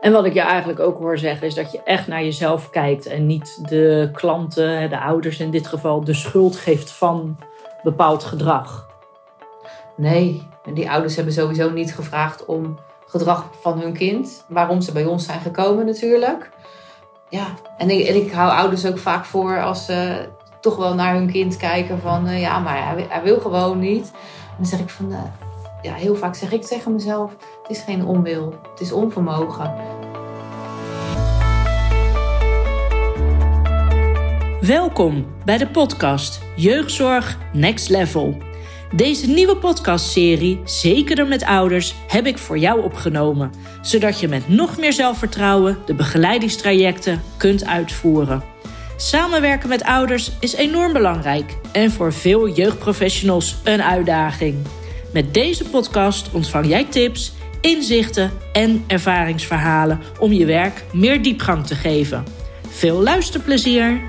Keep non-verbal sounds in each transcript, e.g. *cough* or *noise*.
En wat ik je eigenlijk ook hoor zeggen is dat je echt naar jezelf kijkt en niet de klanten, de ouders in dit geval, de schuld geeft van bepaald gedrag. Nee, die ouders hebben sowieso niet gevraagd om gedrag van hun kind. Waarom ze bij ons zijn gekomen natuurlijk. Ja, en ik, hou ouders ook vaak voor als ze toch wel naar hun kind kijken van... Uh, ja, maar hij, hij, wil gewoon niet. dan zeg ik van... Uh, ja, heel vaak zeg ik tegen mezelf... het is geen onwil, het is onvermogen. Welkom bij de podcast Jeugdzorg Next Level... Deze nieuwe podcastserie, Zekerder met Ouders, heb ik voor jou opgenomen, zodat je met nog meer zelfvertrouwen de begeleidingstrajecten kunt uitvoeren. Samenwerken met ouders is enorm belangrijk en voor veel jeugdprofessionals een uitdaging. Met deze podcast ontvang jij tips, inzichten en ervaringsverhalen om je werk meer diepgang te geven. Veel luisterplezier!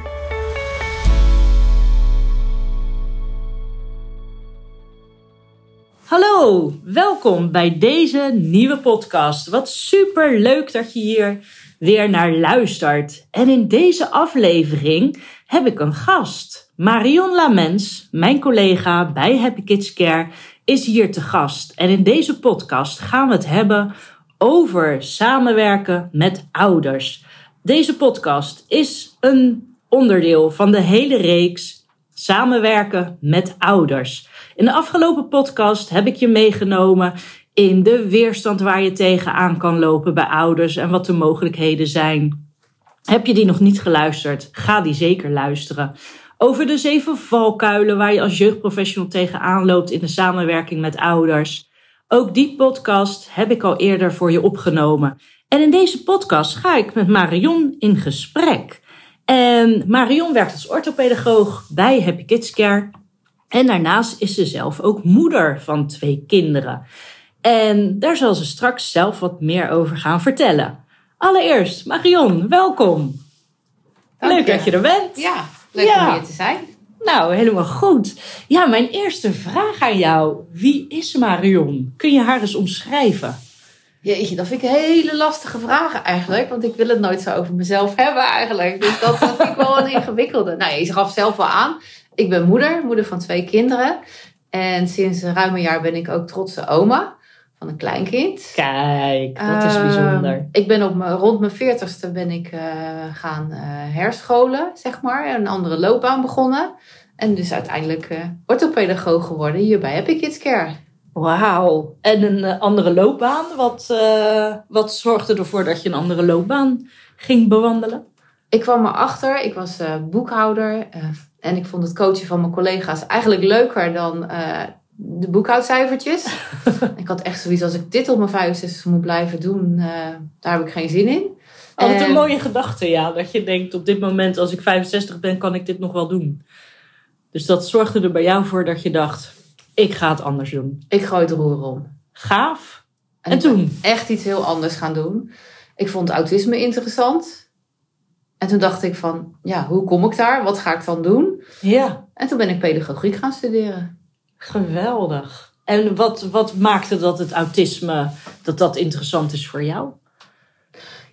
Hallo, welkom bij deze nieuwe podcast. Wat super leuk dat je hier weer naar luistert. En in deze aflevering heb ik een gast. Marion Lamens, mijn collega bij Happy Kids Care, is hier te gast. En in deze podcast gaan we het hebben over samenwerken met ouders. Deze podcast is een onderdeel van de hele reeks Samenwerken met ouders. In de afgelopen podcast heb ik je meegenomen in de weerstand waar je tegenaan kan lopen bij ouders en wat de mogelijkheden zijn. Heb je die nog niet geluisterd? Ga die zeker luisteren. Over de zeven valkuilen waar je als jeugdprofessional tegenaan loopt in de samenwerking met ouders. Ook die podcast heb ik al eerder voor je opgenomen. En in deze podcast ga ik met Marion in gesprek. En Marion werkt als orthopedagoog bij Happy Kids Care. En daarnaast is ze zelf ook moeder van twee kinderen. En daar zal ze straks zelf wat meer over gaan vertellen. Allereerst, Marion, welkom. leuk dat je er bent. Ja, leuk om hier te zijn. Nou, helemaal goed. Ja, mijn eerste vraag aan jou. Wie is Marion? Kun je haar eens omschrijven? Jeetje, dat vind ik een hele lastige vraag eigenlijk. Want ik wil het nooit zo over mezelf hebben eigenlijk. Dus dat, dat vind ik wel een ingewikkelde. Nou, je gaf zelf wel aan. Ik ben moeder, moeder van twee kinderen. En sinds ruim een jaar ben ik ook trotse oma van een kleinkind. Kijk, dat is bijzonder. Uh, ik ben op mijn, rond mijn veertigste ben ik uh, gaan uh, herscholen, zeg maar. Een andere loopbaan begonnen. En dus uiteindelijk orthopedagoog geworden hier bij Happy Kids Care. Wauw. En een andere loopbaan. Wat, wat zorgde ervoor dat je een andere loopbaan ging bewandelen? Ik kwam erachter, ik was boekhouder en ik vond het coachen van mijn collega's eigenlijk leuker dan de boekhoudcijfertjes. *laughs* ik had echt zoiets als ik dit op mijn 65 moet blijven doen, uh, daar heb ik geen zin in. Altijd een mooie gedachte, ja. Dat je denkt, op dit moment als ik 65 ben, kan ik dit nog wel doen. Dus dat zorgde er bij jou voor dat je dacht, ik ga het anders doen. Ik gooi het roer om. Gaaf. En, en toen? Echt iets heel anders gaan doen. Ik vond autisme interessant. En toen dacht ik van, ja, hoe kom ik daar? Wat ga ik dan doen? Ja. En toen ben ik pedagogiek gaan studeren. Geweldig. En wat, wat maakte dat het autisme, dat dat interessant is voor jou?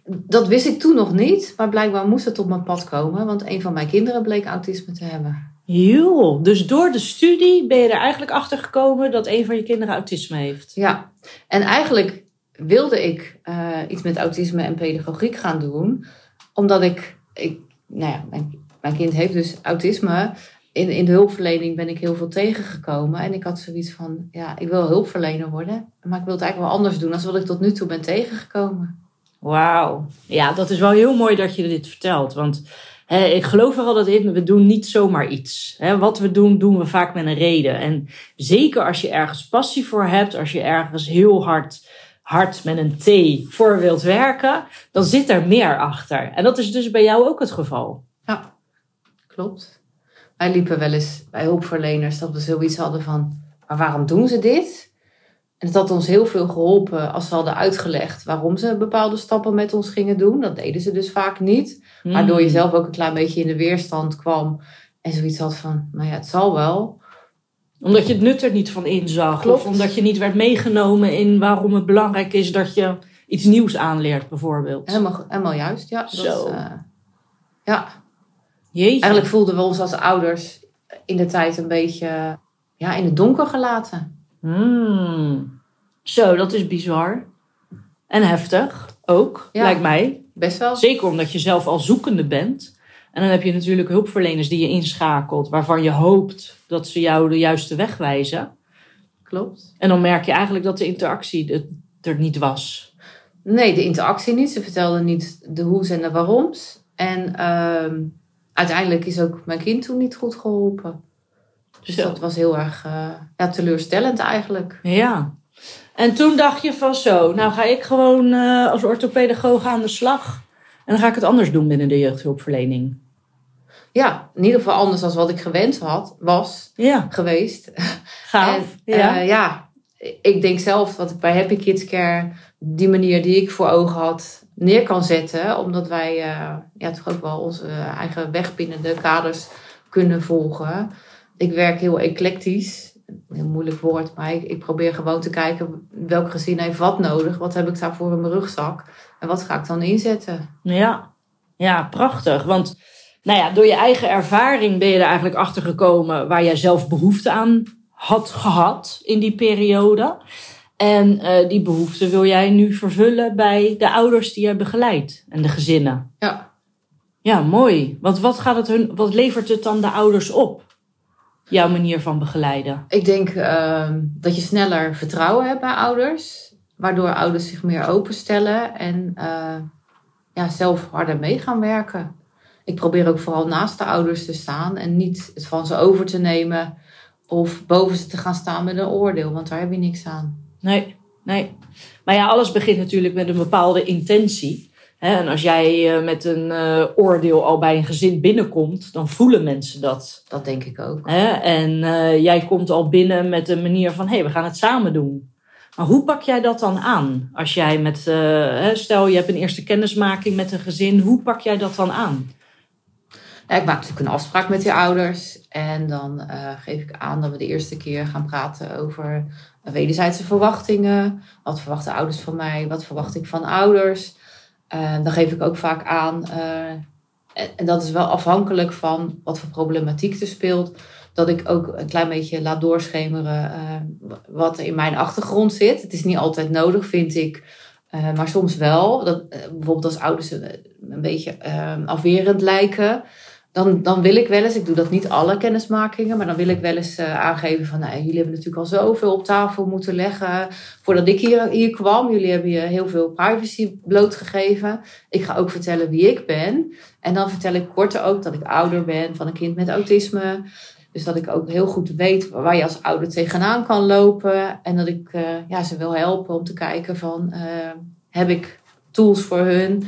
Dat wist ik toen nog niet, maar blijkbaar moest het op mijn pad komen, want een van mijn kinderen bleek autisme te hebben. Joh, dus door de studie ben je er eigenlijk achter gekomen dat een van je kinderen autisme heeft? Ja, en eigenlijk wilde ik uh, iets met autisme en pedagogiek gaan doen, omdat ik ik, nou ja, mijn, mijn kind heeft dus autisme. In, in de hulpverlening ben ik heel veel tegengekomen. En ik had zoiets van, ja, ik wil hulpverlener worden. Maar ik wil het eigenlijk wel anders doen dan wat ik tot nu toe ben tegengekomen. Wauw. Ja, dat is wel heel mooi dat je dit vertelt. Want hè, ik geloof er altijd in, we doen niet zomaar iets. Hè, wat we doen, doen we vaak met een reden. En zeker als je ergens passie voor hebt, als je ergens heel hard hard met een T voor wilt werken, dan zit er meer achter. En dat is dus bij jou ook het geval. Ja, klopt. Wij liepen wel eens bij hulpverleners dat we zoiets hadden van, maar waarom doen ze dit? En het had ons heel veel geholpen als ze hadden uitgelegd waarom ze bepaalde stappen met ons gingen doen. Dat deden ze dus vaak niet. Waardoor je hmm. zelf ook een klein beetje in de weerstand kwam. En zoiets had van, nou ja, het zal wel omdat je het nut er niet van inzag. Klopt. Of omdat je niet werd meegenomen in waarom het belangrijk is dat je iets nieuws aanleert, bijvoorbeeld. Helemaal, helemaal juist, ja. Dat, Zo. eh, ja, Jeetje. eigenlijk voelden we ons als ouders in de tijd een beetje ja, in het donker gelaten. Hmm. Zo, dat is bizar. En heftig ook, Ja. lijkt mij. Best wel. Zeker omdat je zelf al zoekende bent. En dan heb je natuurlijk hulpverleners die je inschakelt, waarvan je hoopt dat ze jou de juiste weg wijzen. Klopt. En dan merk je eigenlijk dat de interactie er- er niet was. Nee, de interactie niet. Ze vertelden niet de hoe's en de waaroms. En ehm, uiteindelijk is ook mijn kind toen niet goed geholpen. Dus Zo. dat was heel erg eh, ja, teleurstellend eigenlijk. Ja. En toen dacht je van zo, nou ga ik gewoon eh, als orthopedagoog aan de slag. En dan ga ik het anders doen binnen de jeugdhulpverlening. Ja, in ieder geval anders dan wat ik gewend had, was Ja, geweest. gaaf. En, ja. eh, ja, ik denk zelf dat ik bij Happy Kids Care die manier die ik voor ogen had neer kan zetten. Omdat wij eh, ja, toch ook wel onze eigen weg binnen de kaders kunnen volgen. Ik werk heel eclectisch. Heel moeilijk woord, maar ik, ik probeer gewoon te kijken welk gezin heeft wat nodig. Wat heb ik daarvoor in mijn rugzak? En wat ga ik dan inzetten? Ja, ja, prachtig. Want nou ja, door je eigen ervaring ben je er eigenlijk achter gekomen waar jij zelf behoefte aan had gehad in die periode. En eh, die behoefte wil jij nu vervullen bij de ouders die je begeleidt en de gezinnen. Ja, Ja, mooi. Want wat, gaat het hun, wat levert het dan de ouders op? Jouw manier van begeleiden. Ik denk ehm, dat je sneller vertrouwen hebt bij ouders. Waardoor ouders zich meer openstellen en eh, ja, zelf harder mee gaan werken. Ik probeer ook vooral naast de ouders te staan en niet het van ze over te nemen. Of boven ze te gaan staan met een oordeel, want daar heb je niks aan. Nee, nee. Maar ja, alles begint natuurlijk met een bepaalde intentie. En als jij eh, met een eh, oordeel al bij een gezin binnenkomt, dan voelen mensen dat. Dat denk ik ook. En eh, jij komt al binnen met een manier van: hé, hey, we gaan het samen doen. Maar hoe pak jij dat dan aan? Als jij met, stel je hebt een eerste kennismaking met een gezin, hoe pak jij dat dan aan? Ik maak natuurlijk een afspraak met die ouders. En dan geef ik aan dat we de eerste keer gaan praten over wederzijdse verwachtingen. Wat verwachten ouders van mij? Wat verwacht ik van ouders? Eh, dan geef ik ook vaak aan, eh, en, dat is wel afhankelijk van wat voor problematiek er speelt, dat ik ook een klein beetje laat doorschemeren eh, wat er in mijn achtergrond zit. Het is niet altijd nodig, vind ik. Maar soms wel. Dat, bijvoorbeeld als ouders een, een beetje afwerend lijken. Dan, dan wil ik wel eens, ik doe dat niet alle kennismakingen, maar dan wil ik wel eens eh, aangeven van, nou, jullie hebben natuurlijk al zoveel op tafel moeten leggen voordat ik hier, kwam. Jullie hebben je heel veel privacy blootgegeven. Ik ga ook vertellen wie ik ben. En dan vertel ik korter ook dat ik ouder ben van een kind met autisme. Dus dat ik ook heel goed weet waar je als ouder tegenaan kan lopen. En dat ik eh, ja, ze wil helpen om te kijken van, eh, heb ik tools voor hun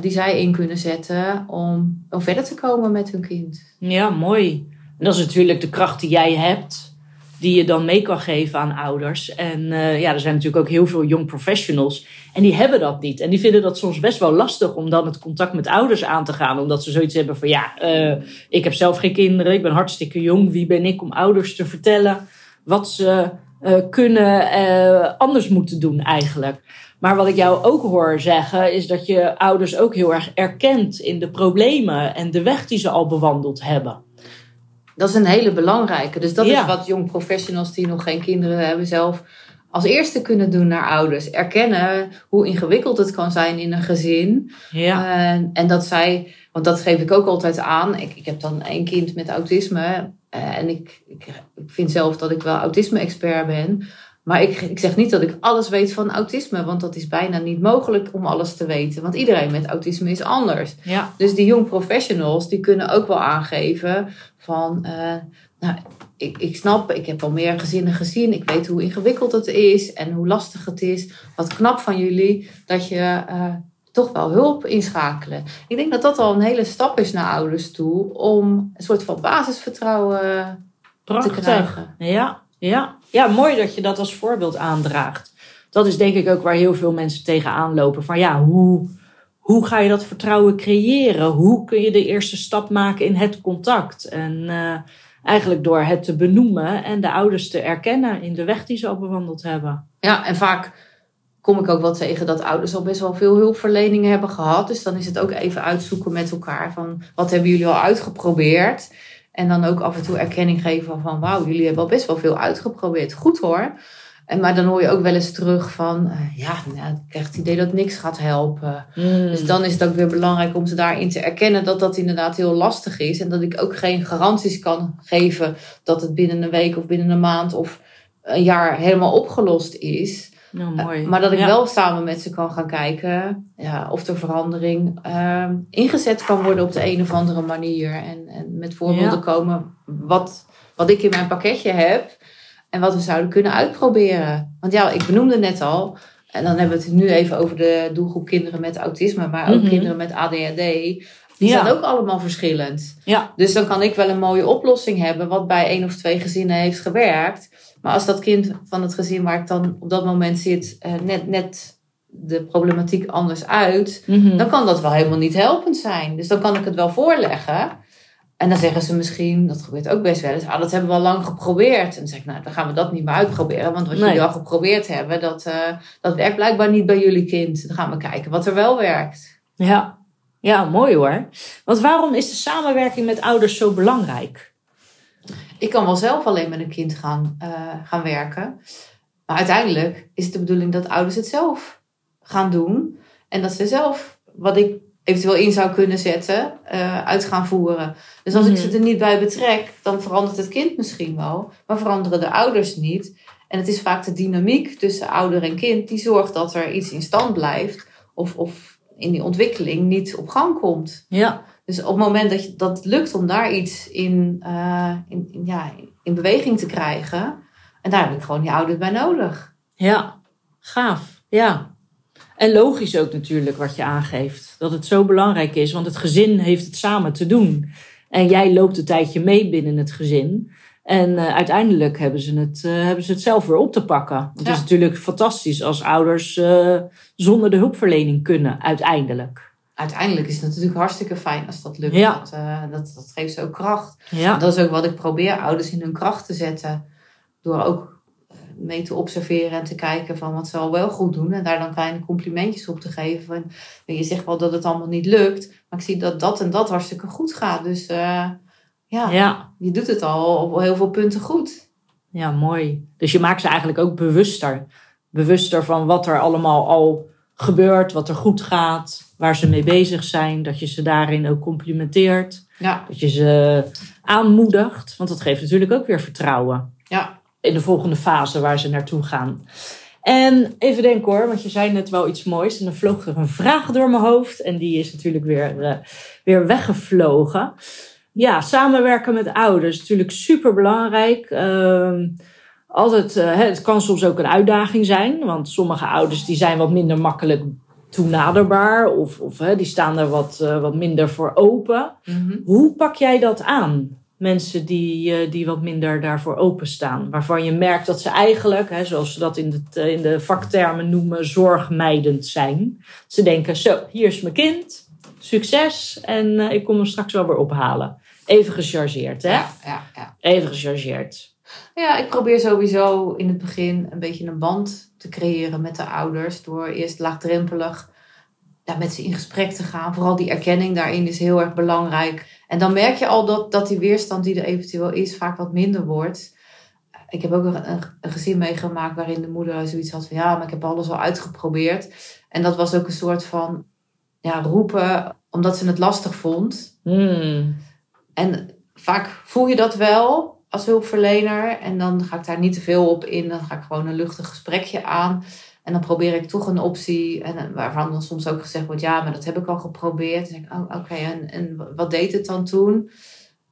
die zij in kunnen zetten om, om verder te komen met hun kind. Ja, mooi. En dat is natuurlijk de kracht die jij hebt, die je dan mee kan geven aan ouders. En eh, ja, er zijn natuurlijk ook heel veel young professionals en die hebben dat niet. En die vinden dat soms best wel lastig om dan het contact met ouders aan te gaan. Omdat ze zoiets hebben van ja, eh, ik heb zelf geen kinderen, ik ben hartstikke jong. Wie ben ik om ouders te vertellen wat ze eh, kunnen eh, anders moeten doen eigenlijk. Maar wat ik jou ook hoor zeggen, is dat je ouders ook heel erg erkent in de problemen en de weg die ze al bewandeld hebben. Dat is een hele belangrijke. Dus dat Ja. is wat jong professionals die nog geen kinderen hebben zelf als eerste kunnen doen naar ouders. Erkennen hoe ingewikkeld het kan zijn in een gezin. Ja, En, en dat zij, want dat geef ik ook altijd aan. Ik, ik heb dan één kind met autisme. Eh, en ik, ik, ik vind zelf dat ik wel autisme-expert ben. Maar ik, ik zeg niet dat ik alles weet van autisme. Want dat is bijna niet mogelijk om alles te weten. Want iedereen met autisme is anders. ja, Dus die young professionals, die kunnen ook wel aangeven van... eh, nou, ik, ik snap, ik heb al meer gezinnen gezien. Ik weet hoe ingewikkeld het is en hoe lastig het is. Wat knap van jullie dat je eh, toch wel hulp inschakelen. Ik denk dat dat al een hele stap is naar ouders toe... om een soort van basisvertrouwen te krijgen. Ja, ja. ja, mooi dat je dat als voorbeeld aandraagt. Dat is denk ik ook waar heel veel mensen tegenaan lopen. Van ja, hoe, hoe ga je dat vertrouwen creëren? Hoe kun je de eerste stap maken in het contact? En eh, eigenlijk door het te benoemen en de ouders te erkennen in de weg die ze al bewandeld hebben. Ja, en vaak kom ik ook wel tegen dat ouders al best wel veel hulpverleningen hebben gehad. Dus dan is het ook even uitzoeken met elkaar van wat hebben jullie al uitgeprobeerd. En dan ook af en toe erkenning geven van wauw, jullie hebben al best wel veel uitgeprobeerd. Goed hoor. En, maar dan hoor je ook wel eens terug van, uh, ja, nou, ik krijg het idee dat niks gaat helpen. Mm. Dus dan is het ook weer belangrijk om ze daarin te erkennen dat dat inderdaad heel lastig is. En dat ik ook geen garanties kan geven dat het binnen een week of binnen een maand of een jaar helemaal opgelost is. Nou, mooi. Uh, maar dat ik Ja. wel samen met ze kan gaan kijken ja, of de verandering uh, ingezet kan worden op de een of andere manier. En, en met voorbeelden Ja. komen wat, wat ik in mijn pakketje heb en wat we zouden kunnen uitproberen. Want ja, ik benoemde net al, en dan hebben we het nu even over de doelgroep kinderen met autisme, maar ook Mhm. kinderen met ADHD. Die Ja. zijn ook allemaal verschillend. Ja. Dus dan kan ik wel een mooie oplossing hebben, wat bij één of twee gezinnen heeft gewerkt. Maar als dat kind van het gezin waar ik dan op dat moment zit, eh, net, net de problematiek anders uit, Mhm. dan kan dat wel helemaal niet helpend zijn. Dus dan kan ik het wel voorleggen. En dan zeggen ze misschien, dat gebeurt ook best wel eens, ah, dat hebben we al lang geprobeerd. En dan zeg ik, nou, dan gaan we dat niet meer uitproberen. Want wat Nee. jullie al geprobeerd hebben, dat, eh, dat werkt blijkbaar niet bij jullie kind. Dan gaan we kijken wat er wel werkt. Ja. ja, mooi hoor. Want waarom is de samenwerking met ouders zo belangrijk? Ik kan wel zelf alleen met een kind gaan, eh, gaan werken. Maar uiteindelijk is het de bedoeling dat ouders het zelf gaan doen. En dat ze zelf, wat ik eventueel in zou kunnen zetten, eh, uit gaan voeren. Dus als ik Mhm. ze er niet bij betrek, dan verandert het kind misschien wel. Maar veranderen de ouders niet. En het is vaak de dynamiek tussen ouder en kind die zorgt dat er iets in stand blijft. Of, of in die ontwikkeling niet op gang komt. Ja. Dus op het moment dat je, dat het lukt om daar iets in, eh, in, in- ja, in beweging te krijgen. En daar heb ik gewoon die ouders bij nodig. Ja, gaaf. Ja. En logisch ook natuurlijk wat je aangeeft. Dat het zo belangrijk is, want het gezin heeft het samen te doen. En jij loopt een tijdje mee binnen het gezin. En eh, uiteindelijk hebben ze, het, eh, hebben ze het zelf weer op te pakken. Het Ja. is natuurlijk fantastisch als ouders zonder de hulpverlening kunnen, uiteindelijk. Uiteindelijk is het natuurlijk hartstikke fijn als dat lukt. Ja. Dat, eh, dat, dat geeft ze ook kracht. Ja, dat is ook wat ik probeer ouders in hun kracht te zetten. Door ook eh, mee te observeren en te kijken van wat ze al wel goed doen. En daar dan kleine complimentjes op te geven. Van, je zegt wel dat het allemaal niet lukt. Maar ik zie dat dat en dat hartstikke goed gaat. Dus eh, ja, ja. je doet het al op heel veel punten goed. Ja, mooi. Dus je maakt ze eigenlijk ook bewuster. Bewuster van wat er allemaal al gebeurt, wat er goed gaat, waar ze mee bezig zijn. Dat je ze daarin ook complimenteert. Ja, Dat je ze aanmoedigt. Want dat geeft natuurlijk ook weer vertrouwen ja. in de volgende fase waar ze naartoe gaan. En even denken hoor, want je zei net wel iets moois. En dan vloog er een vraag door mijn hoofd. En die is natuurlijk weer, eh, weer weggevlogen. Ja, samenwerken met ouders is natuurlijk super belangrijk. Altijd, eh, het kan soms ook een uitdaging zijn. Want sommige ouders die zijn wat minder makkelijk toenaderbaar. Of, of die staan er wat, eh, wat minder voor open. Mhm. Hoe pak jij dat aan? Mensen die, eh, die wat minder daarvoor openstaan. Waarvan je merkt dat ze eigenlijk, hè, zoals ze dat in de, in de vaktermen noemen, zorgmijdend zijn. Ze denken, zo, hier is mijn kind. Succes. En ik kom hem straks wel weer ophalen. Even gechargeerd, hè? Ja, ja, ja. Even gechargeerd. Ja, ik probeer sowieso in het begin een beetje een band te creëren met de ouders. Door eerst laagdrempelig met ze in gesprek te gaan. Vooral die erkenning daarin is heel erg belangrijk. En dan merk je al dat, dat die weerstand die er eventueel is vaak wat minder wordt. Ik heb ook een, een, een gezin meegemaakt waarin de moeder zoiets had van... ja, maar ik heb alles al uitgeprobeerd. En dat was ook een soort van ja, roepen omdat ze het lastig vond. Hmm. En vaak voel je dat wel als hulpverlener. En dan ga ik daar niet te veel op in. Dan ga ik gewoon een luchtig gesprekje aan. En dan probeer ik toch een optie. En waarvan dan soms ook gezegd wordt: ja, maar dat heb ik al geprobeerd. Oh, oké. en, en wat deed het dan toen?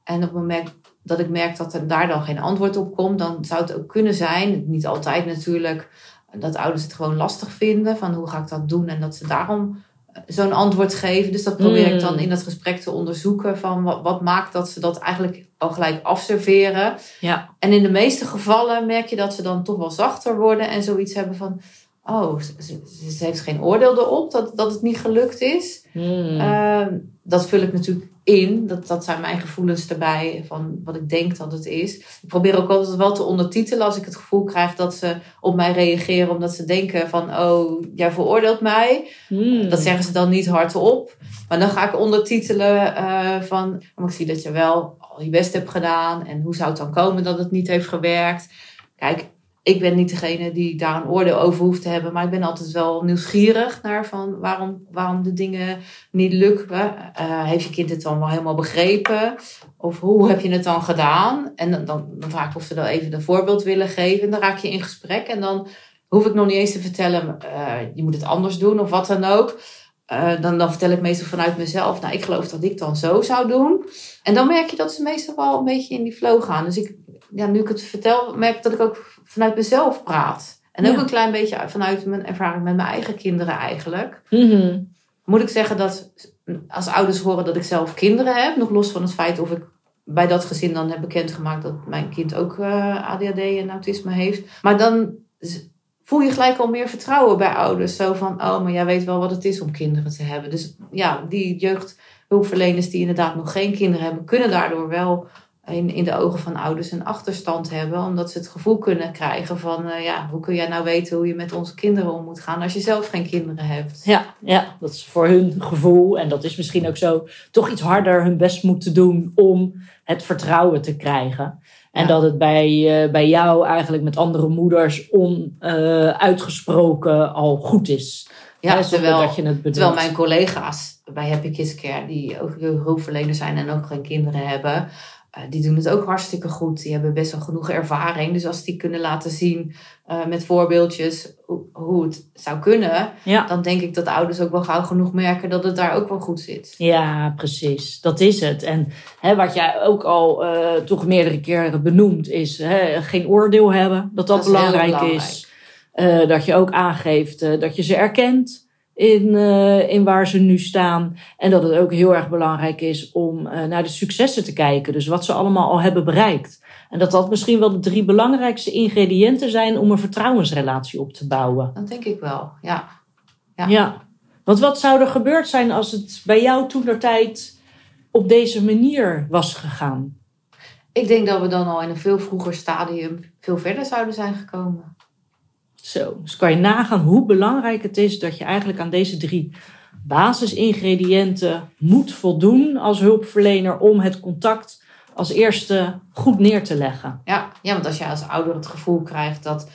En op het moment dat ik merk dat er daar dan geen antwoord op komt, dan zou het ook kunnen zijn, niet altijd natuurlijk, dat ouders het gewoon lastig vinden. Van hoe ga ik dat doen? En dat ze daarom zo'n antwoord geven. Dus dat probeer ik dan Mm. in dat gesprek te onderzoeken. Van wat, wat maakt dat ze dat eigenlijk al gelijk afserveren. Ja. En in de meeste gevallen merk je dat ze dan toch wel zachter worden. En zoiets hebben van... oh, ze, ze- ze heeft geen oordeel erop dat, dat het niet gelukt is. Hmm. Ehm, dat vul ik natuurlijk in. Dat, dat zijn mijn gevoelens erbij van wat ik denk dat het is. Ik probeer ook altijd wel te ondertitelen als ik het gevoel krijg dat ze op mij reageren. Omdat ze denken van, oh, jij veroordeelt mij. Hmm. Dat zeggen ze dan niet hardop. Maar dan ga ik ondertitelen eh, van, maar ik zie dat je wel al je best hebt gedaan. En hoe zou het dan komen dat het niet heeft gewerkt? Kijk, ik ben niet degene die daar een oordeel over hoeft te hebben. Maar ik ben altijd wel nieuwsgierig naar van waarom, waarom de dingen niet lukken. Eh, heeft je kind het dan wel helemaal begrepen? Of hoe heb je het dan gedaan? En dan, dan, vraag ik of ze dan even een voorbeeld willen geven. En dan raak je in gesprek. En dan hoef ik nog niet eens te vertellen, eh, je moet het anders doen of wat dan ook. Eh, dan, dan vertel ik meestal vanuit mezelf, nou ik geloof dat ik dan zo zou doen. En dan merk je dat ze meestal wel een beetje in die flow gaan. Dus ik, ja, nu ik het vertel, merk ik dat ik ook vanuit mezelf praat. En ook Ja. een klein beetje vanuit mijn ervaring met mijn eigen kinderen eigenlijk. Mhm. Moet ik zeggen dat als ouders horen dat ik zelf kinderen heb, nog los van het feit of ik bij dat gezin dan heb bekendgemaakt dat mijn kind ook eh, ADHD en autisme heeft. Maar dan voel je gelijk al meer vertrouwen bij ouders. Zo van, oh, maar jij weet wel wat het is om kinderen te hebben. Dus ja, die jeugdhulpverleners die inderdaad nog geen kinderen hebben, kunnen daardoor wel in, in de ogen van ouders een achterstand hebben. Omdat ze het gevoel kunnen krijgen van, eh, ja, hoe kun jij nou weten hoe je met onze kinderen om moet gaan als je zelf geen kinderen hebt. Ja, ja, dat is voor hun gevoel, en dat is misschien ook zo, toch iets harder hun best moeten doen om het vertrouwen te krijgen. En Ja. dat het bij, eh, bij jou eigenlijk met andere moeders onuitgesproken al goed is. Ja, Hè, terwijl, dat je het bedoelt. terwijl mijn collega's bij Happy Kids Care, die ook hulpverleners zijn en ook geen kinderen hebben, eh, die doen het ook hartstikke goed. Die hebben best wel genoeg ervaring. Dus als die kunnen laten zien eh, met voorbeeldjes hoe, hoe het zou kunnen, Ja. dan denk ik dat ouders ook wel gauw genoeg merken dat het daar ook wel goed zit. Ja, precies. Dat is het. En hè, wat jij ook al eh, toch meerdere keren benoemt, is hè, geen oordeel hebben. Dat dat, Dat is heel belangrijk, is. Eh, dat je ook aangeeft eh, dat je ze erkent in, eh, in waar ze nu staan. En dat het ook heel erg belangrijk is om eh, naar de successen te kijken. Dus wat ze allemaal al hebben bereikt. En dat dat misschien wel de drie belangrijkste ingrediënten zijn om een vertrouwensrelatie op te bouwen. Dat denk ik wel, ja. Ja. Ja. Want wat zou er gebeurd zijn als het bij jou toen der tijd op deze manier was gegaan? Ik denk dat we dan al in een veel vroeger stadium veel verder zouden zijn gekomen. Zo, dus kan je nagaan hoe belangrijk het is dat je eigenlijk aan deze drie basisingrediënten moet voldoen als hulpverlener om het contact als eerste goed neer te leggen. Ja, ja, want als je als ouder het gevoel krijgt dat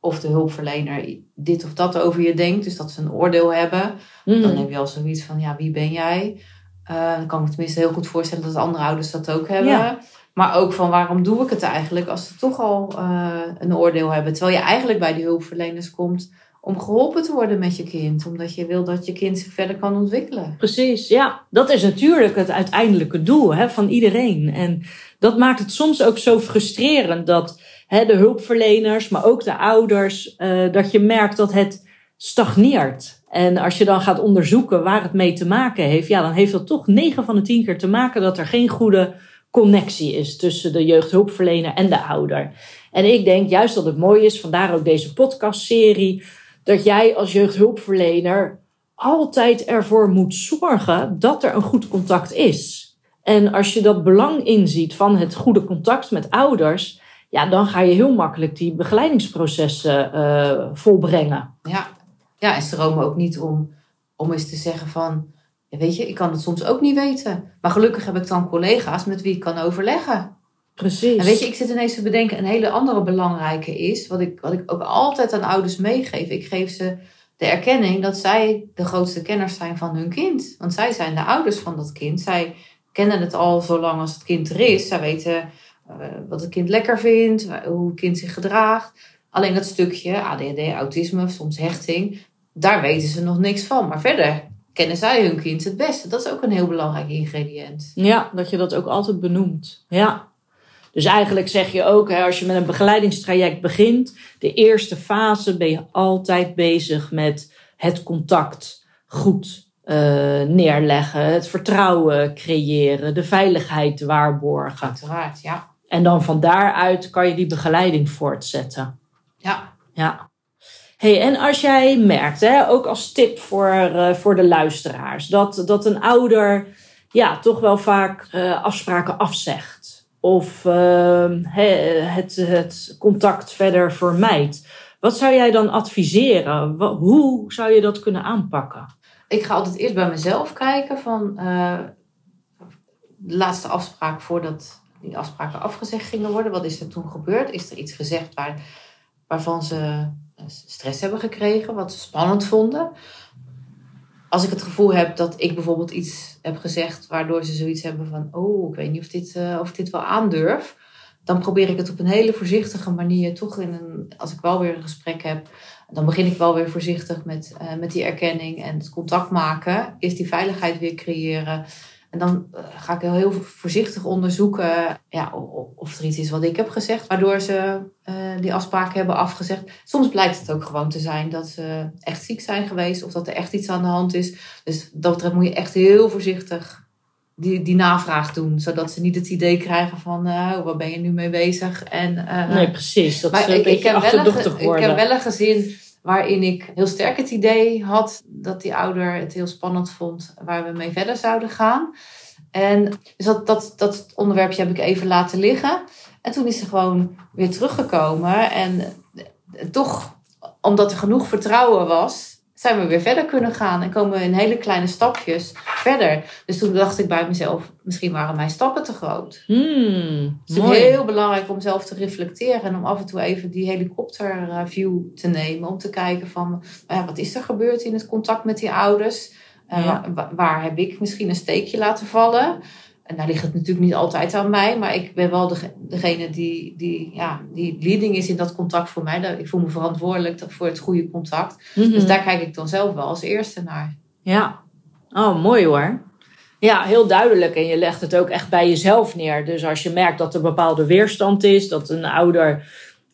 of de hulpverlener dit of dat over je denkt, dus dat ze een oordeel hebben, dan Mhm. heb je al zoiets van, ja, wie ben jij? Eh, dan kan ik me tenminste heel goed voorstellen dat andere ouders dat ook hebben. Ja. Maar ook van, waarom doe ik het eigenlijk als ze toch al eh, een oordeel hebben? Terwijl je eigenlijk bij die hulpverleners komt om geholpen te worden met je kind. Omdat je wil dat je kind zich verder kan ontwikkelen. Precies, ja. Dat is natuurlijk het uiteindelijke doel hè, van iedereen. En dat maakt het soms ook zo frustrerend dat hè, de hulpverleners, maar ook de ouders, eh, dat je merkt dat het stagneert. En als je dan gaat onderzoeken waar het mee te maken heeft, ja, dan heeft dat toch 9 van de 10 keer te maken dat er geen goede connectie is tussen de jeugdhulpverlener en de ouder. En ik denk juist dat het mooi is, vandaar ook deze podcastserie, dat jij als jeugdhulpverlener altijd ervoor moet zorgen dat er een goed contact is. En als je dat belang inziet van het goede contact met ouders, ja, dan ga je heel makkelijk die begeleidingsprocessen eh, volbrengen. Ja. Ja, en stromen ook niet om, om eens te zeggen van... weet je, ik kan het soms ook niet weten. Maar gelukkig heb ik dan collega's met wie ik kan overleggen. Precies. En weet je, ik zit ineens te bedenken, een hele andere belangrijke is, wat ik, wat ik ook altijd aan ouders meegeef. Ik geef ze de erkenning dat zij de grootste kenners zijn van hun kind. Want zij zijn de ouders van dat kind. Zij kennen het al zolang als het kind er is. Zij weten eh, wat het kind lekker vindt, hoe het kind zich gedraagt. Alleen dat stukje ADHD, autisme, soms hechting, daar weten ze nog niks van. Maar verder kennen zij hun kind het beste. Dat is ook een heel belangrijk ingrediënt. Ja, dat je dat ook altijd benoemt. Ja. Dus eigenlijk zeg je ook, hè, als je met een begeleidingstraject begint, de eerste fase ben je altijd bezig met het contact goed eh, neerleggen, het vertrouwen creëren, de veiligheid waarborgen. Uiteraard, ja. En dan van daaruit kan je die begeleiding voortzetten. Ja, Ja. Hey, en als jij merkt, hè, ook als tip voor, uh, voor de luisteraars, dat, dat een ouder ja, toch wel vaak uh, afspraken afzegt. Of uh, het, het contact verder vermijdt. Wat zou jij dan adviseren? Hoe zou je dat kunnen aanpakken? Ik ga altijd eerst bij mezelf kijken van de laatste afspraak voordat die afspraken afgezegd gingen worden. Wat is er toen gebeurd? Is er iets gezegd waar, waarvan ze stress hebben gekregen, wat ze spannend vonden? Als ik het gevoel heb dat ik bijvoorbeeld iets heb gezegd waardoor ze zoiets hebben van: Oh, ik weet niet of, dit, uh, of dit wel aandurf dan probeer ik het op een hele voorzichtige manier toch in een, als ik wel weer een gesprek heb, dan begin ik wel weer voorzichtig met, uh, met die erkenning en het contact maken. Eerst die veiligheid weer creëren. En dan uh, ga ik heel, heel voorzichtig onderzoeken ja, of, er iets is wat ik heb gezegd, waardoor ze uh, die afspraken hebben afgezegd. Soms blijkt het ook gewoon te zijn dat ze echt ziek zijn geweest of dat er echt iets aan de hand is. Dus dat betreft moet je echt heel voorzichtig die, die navraag doen. Zodat ze niet het idee krijgen van, uh, waar ben je nu mee bezig? En, uh, nee, precies. Dat maar ik, ik, heb achterdochtig worden. Ik heb wel een gezin waarin ik heel sterk het idee had dat die ouder het heel spannend vond waar we mee verder zouden gaan. En dus dat, dat, dat onderwerpje heb ik even laten liggen. En toen is ze gewoon weer teruggekomen. En toch, omdat er genoeg vertrouwen was, zijn we weer verder kunnen gaan en komen we in hele kleine stapjes verder. Dus toen dacht ik bij mezelf, misschien waren mijn stappen te groot. Hmm, het is heel belangrijk om zelf te reflecteren en om af en toe even die helikopterview te nemen. Om te kijken van, ja, wat is er gebeurd in het contact met die ouders? Uh, waar, waar, heb ik misschien een steekje laten vallen? En daar ligt het natuurlijk niet altijd aan mij, maar ik ben wel degene die, die, ja, die leading is in dat contact voor mij. Ik voel me verantwoordelijk voor het goede contact. Dus mhm. daar kijk ik dan zelf wel als eerste naar. Ja, oh mooi hoor. Ja, heel duidelijk. En je legt het ook echt bij jezelf neer. Dus als je merkt dat er bepaalde weerstand is, dat een ouder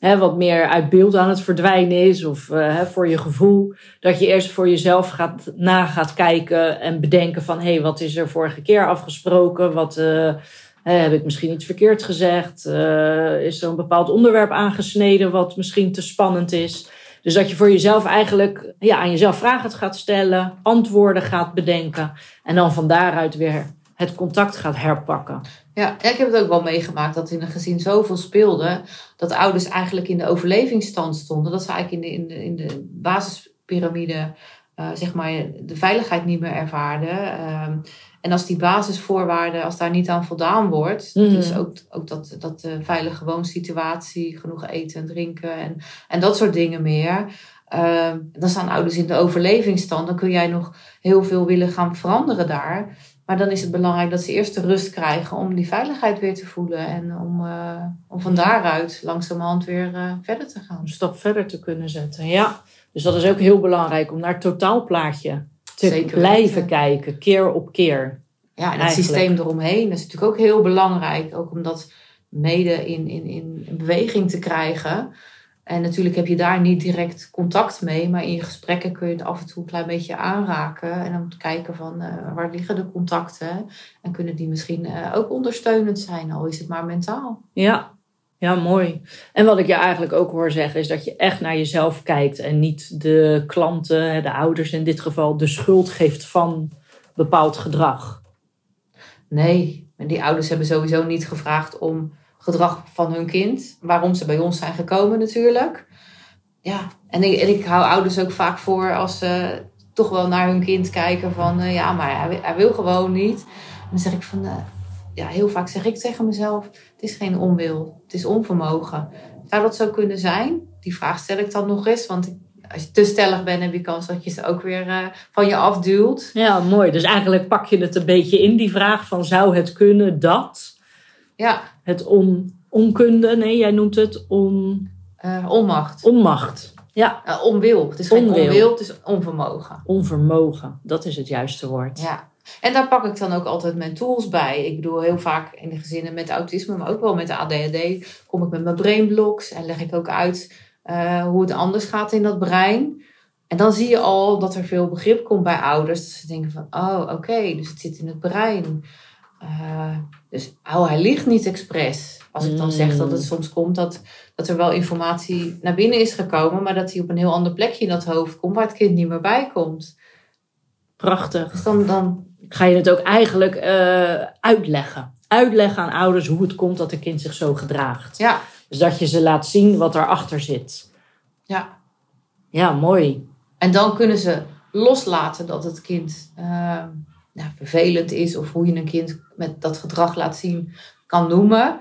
hè, wat meer uit beeld aan het verdwijnen is, of uh, hè, voor je gevoel, dat je eerst voor jezelf gaat, na gaat kijken en bedenken van hé, hey, wat is er vorige keer afgesproken? Wat uh, heb ik misschien iets verkeerd gezegd? Uh, is er een bepaald onderwerp aangesneden wat misschien te spannend is? Dus dat je voor jezelf eigenlijk ja, aan jezelf vragen gaat stellen, antwoorden gaat bedenken en dan van daaruit weer het contact gaat herpakken. Ja, ik heb het ook wel meegemaakt dat in een gezin zoveel speelde. Dat ouders eigenlijk in de overlevingsstand stonden. Dat ze eigenlijk in de, in de, in de basispyramide uh, zeg maar, de veiligheid niet meer ervaarden. Um, en als die basisvoorwaarden, als daar niet aan voldaan wordt, mm. dus ook, ook dat, dat de veilige woonsituatie, genoeg eten en drinken en, en dat soort dingen meer. Uh, dan staan ouders in de overlevingsstand. Dan kun jij nog heel veel willen gaan veranderen daar. Maar dan is het belangrijk dat ze eerst de rust krijgen om die veiligheid weer te voelen. En om, uh, om van daaruit langzamerhand weer uh, verder te gaan. Een stap verder te kunnen zetten, ja. Dus dat is ook heel belangrijk om naar het totaalplaatje te Zeker blijven kijken, keer op keer. Ja, en het systeem eromheen dat is natuurlijk ook heel belangrijk. Ook om dat mede in, in, in beweging te krijgen. En natuurlijk heb je daar niet direct contact mee, maar in je gesprekken kun je het af en toe een klein beetje aanraken. En dan kijken van uh, waar liggen de contacten en kunnen die misschien uh, ook ondersteunend zijn, al is het maar mentaal. Ja. ja, mooi. En wat ik je eigenlijk ook hoor zeggen is dat je echt naar jezelf kijkt en niet de klanten, de ouders in dit geval, de schuld geeft van bepaald gedrag. Nee, en die ouders hebben sowieso niet gevraagd om gedrag van hun kind. Waarom ze bij ons zijn gekomen natuurlijk. Ja, en ik, hou ouders ook vaak voor als ze toch wel naar hun kind kijken van... Uh, ja, maar hij, hij, wil gewoon niet. Dan zeg ik van... Uh, ja, heel vaak zeg ik tegen mezelf... het is geen onwil, het is onvermogen. Zou dat zo kunnen zijn? Die vraag stel ik dan nog eens, want als je te stellig bent, heb je kans dat je ze ook weer uh, van je afduwt. Ja, mooi. Dus eigenlijk pak je het een beetje in, die vraag van zou het kunnen dat? Ja. Het on, onkunde, nee, jij noemt het on... Uh, onmacht. Onmacht, ja. Uh, onwil. Het is geen onwil. onwil, het is onvermogen. Onvermogen, dat is het juiste woord. Ja. En daar pak ik dan ook altijd mijn tools bij. Ik bedoel, heel vaak in de gezinnen met autisme, maar ook wel met de ADHD, kom ik met mijn brainblocks en leg ik ook uit uh, hoe het anders gaat in dat brein. En dan zie je al dat er veel begrip komt bij ouders. Dat ze denken van, oh, oké, dus het zit in het brein. Uh, dus oh, hij ligt niet expres. Als ik dan zeg dat het mm. soms komt dat, dat er wel informatie naar binnen is gekomen, maar dat hij op een heel ander plekje in dat hoofd komt waar het kind niet meer bij komt. Prachtig. Dus dan, dan ga je het ook eigenlijk uh, uitleggen. Uitleggen aan ouders hoe het komt dat een kind zich zo gedraagt. Ja. Dus dat je ze laat zien wat erachter zit. Ja. Ja, mooi. En dan kunnen ze loslaten dat het kind uh, nou, vervelend is of hoe je een kind met dat gedrag laat zien kan noemen.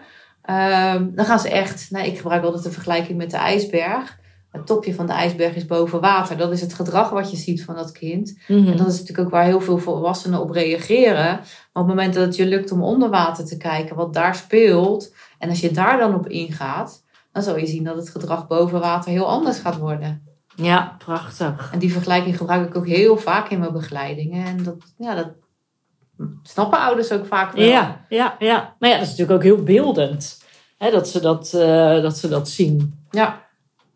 Uh, dan gaan ze echt, nou, ik gebruik altijd de vergelijking met de ijsberg. Het topje van de ijsberg is boven water. Dat is het gedrag wat je ziet van dat kind. Mhm. En dat is natuurlijk ook waar heel veel volwassenen op reageren. Maar op het moment dat het je lukt om onder water te kijken wat daar speelt. En als je daar dan op ingaat, dan zal je zien dat het gedrag boven water heel anders gaat worden. Ja, prachtig. En die vergelijking gebruik ik ook heel vaak in mijn begeleidingen. En dat, ja, dat snappen ouders ook vaak wel. Ja, ja, ja. Maar ja, dat is natuurlijk ook heel beeldend. Hè, dat, ze dat, uh, dat ze dat zien. Ja.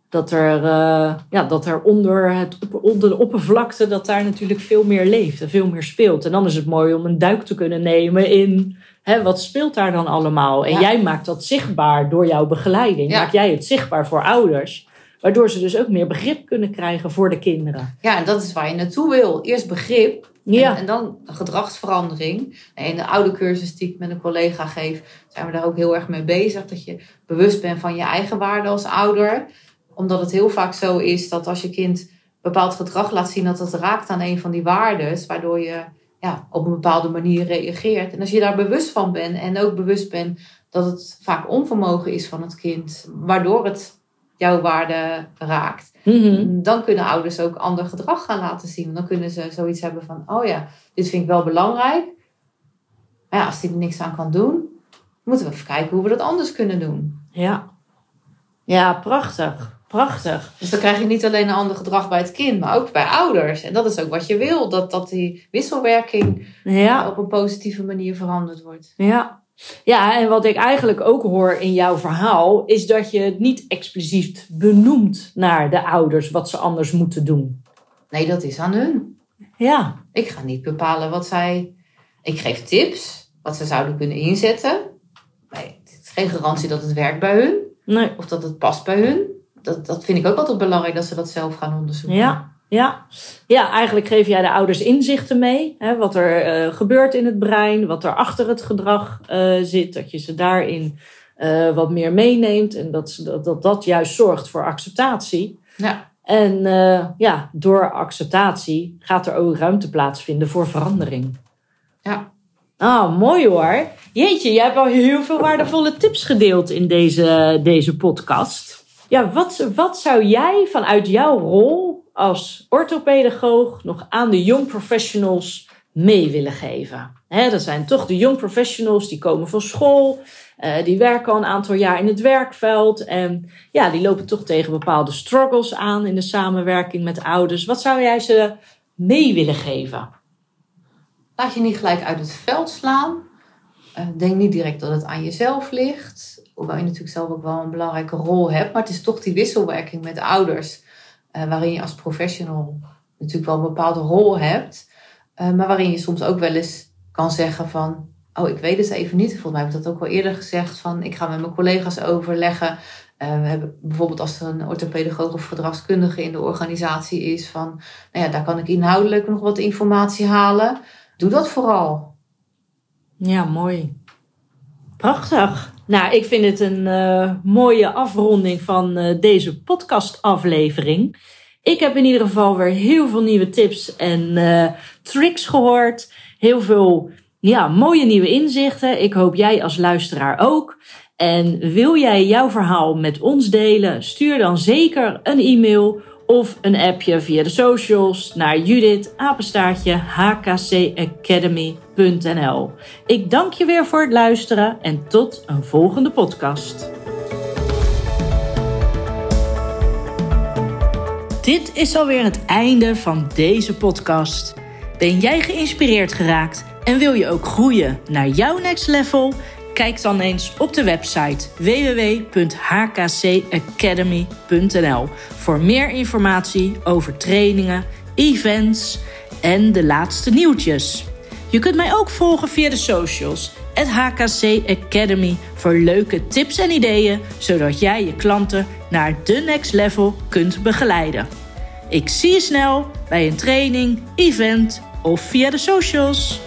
Dat er, uh, ja, dat er onder, het, onder de oppervlakte, dat daar natuurlijk veel meer leeft en veel meer speelt. En dan is het mooi om een duik te kunnen nemen in hè, wat speelt daar dan allemaal. En jij maakt dat zichtbaar door jouw begeleiding. Maak jij het zichtbaar voor ouders. Waardoor ze dus ook meer begrip kunnen krijgen voor de kinderen. Ja, en dat is waar je naartoe wil. Eerst begrip ja. En, en, dan gedragsverandering. In de oude cursus die ik met een collega geef, zijn we daar ook heel erg mee bezig. Dat je bewust bent van je eigen waarde als ouder. Omdat het heel vaak zo is dat als je kind bepaald gedrag laat zien, dat het raakt aan een van die waarden. Waardoor je ja, op een bepaalde manier reageert. En als je daar bewust van bent en ook bewust bent dat het vaak onvermogen is van het kind, waardoor het jouw waarde raakt. Mhm. Dan kunnen ouders ook ander gedrag gaan laten zien. Dan kunnen ze zoiets hebben van, oh ja, dit vind ik wel belangrijk. Maar ja, als die er niks aan kan doen, moeten we even kijken hoe we dat anders kunnen doen. Ja, ja prachtig. Prachtig. Dus dan krijg je niet alleen een ander gedrag bij het kind, maar ook bij ouders. En dat is ook wat je wil, dat, dat die wisselwerking ja. op een positieve manier veranderd wordt. Ja, ja, en wat ik eigenlijk ook hoor in jouw verhaal, is dat je het niet expliciet benoemt naar de ouders wat ze anders moeten doen. Nee, dat is aan hun. Ja. Ik ga niet bepalen wat zij. Ik geef tips, wat ze zouden kunnen inzetten. Nee, het is geen garantie dat het werkt bij hun. Nee. Of dat het past bij hun. Dat, dat vind ik ook altijd belangrijk dat ze dat zelf gaan onderzoeken. Ja. Ja. ja, eigenlijk geef jij de ouders inzichten mee. Hè, wat er uh, gebeurt in het brein, wat er achter het gedrag uh, zit. Dat je ze daarin uh, wat meer meeneemt. En dat, dat, dat dat juist zorgt voor acceptatie. Ja. En ja, door acceptatie gaat er ook ruimte plaatsvinden voor verandering. Ja. Ah, mooi hoor. Jeetje, jij hebt al heel veel waardevolle tips gedeeld in deze, deze podcast. Ja, wat, wat zou jij vanuit jouw rol als orthopedagoog nog aan de young professionals mee willen geven? dat zijn toch de young professionals die komen van school, uh, die werken al een aantal jaar in het werkveld en ja, die lopen toch tegen bepaalde struggles aan in de samenwerking met ouders. Wat zou jij ze mee willen geven? Laat je niet gelijk uit het veld slaan. Uh, denk niet direct dat het aan jezelf ligt. Hoewel je natuurlijk zelf ook wel een belangrijke rol hebt. Maar het is toch die wisselwerking met ouders uh, waarin je als professional natuurlijk wel een bepaalde rol hebt, uh, maar waarin je soms ook wel eens kan zeggen van, oh ik weet het even niet. Volgens mij heb dat ook wel eerder gezegd van, ik ga met mijn collega's overleggen. Uh, we hebben bijvoorbeeld als er een orthopedagoog of gedragskundige in de organisatie is van, nou ja, daar kan ik inhoudelijk nog wat informatie halen. Doe dat vooral. Ja, mooi. Prachtig. Nou, ik vind het een uh, mooie afronding van uh, deze podcastaflevering. Ik heb in ieder geval weer heel veel nieuwe tips en uh, tricks gehoord. Heel veel ja, mooie nieuwe inzichten. Ik hoop jij als luisteraar ook. En wil jij jouw verhaal met ons delen? Stuur dan zeker een e-mail of een appje via de socials naar Judith apenstaartje hkcacademy.nl. Ik dank je weer voor het luisteren en tot een volgende podcast. Dit is alweer het einde van deze podcast. Ben jij geïnspireerd geraakt en wil je ook groeien naar jouw next level? Kijk dan eens op de website www.hkcacademy.nl voor meer informatie over trainingen, events en de laatste nieuwtjes. Je kunt mij ook volgen via de socials. Het HKC Academy voor leuke tips en ideeën, zodat jij je klanten naar de next level kunt begeleiden. Ik zie je snel bij een training, event of via de socials.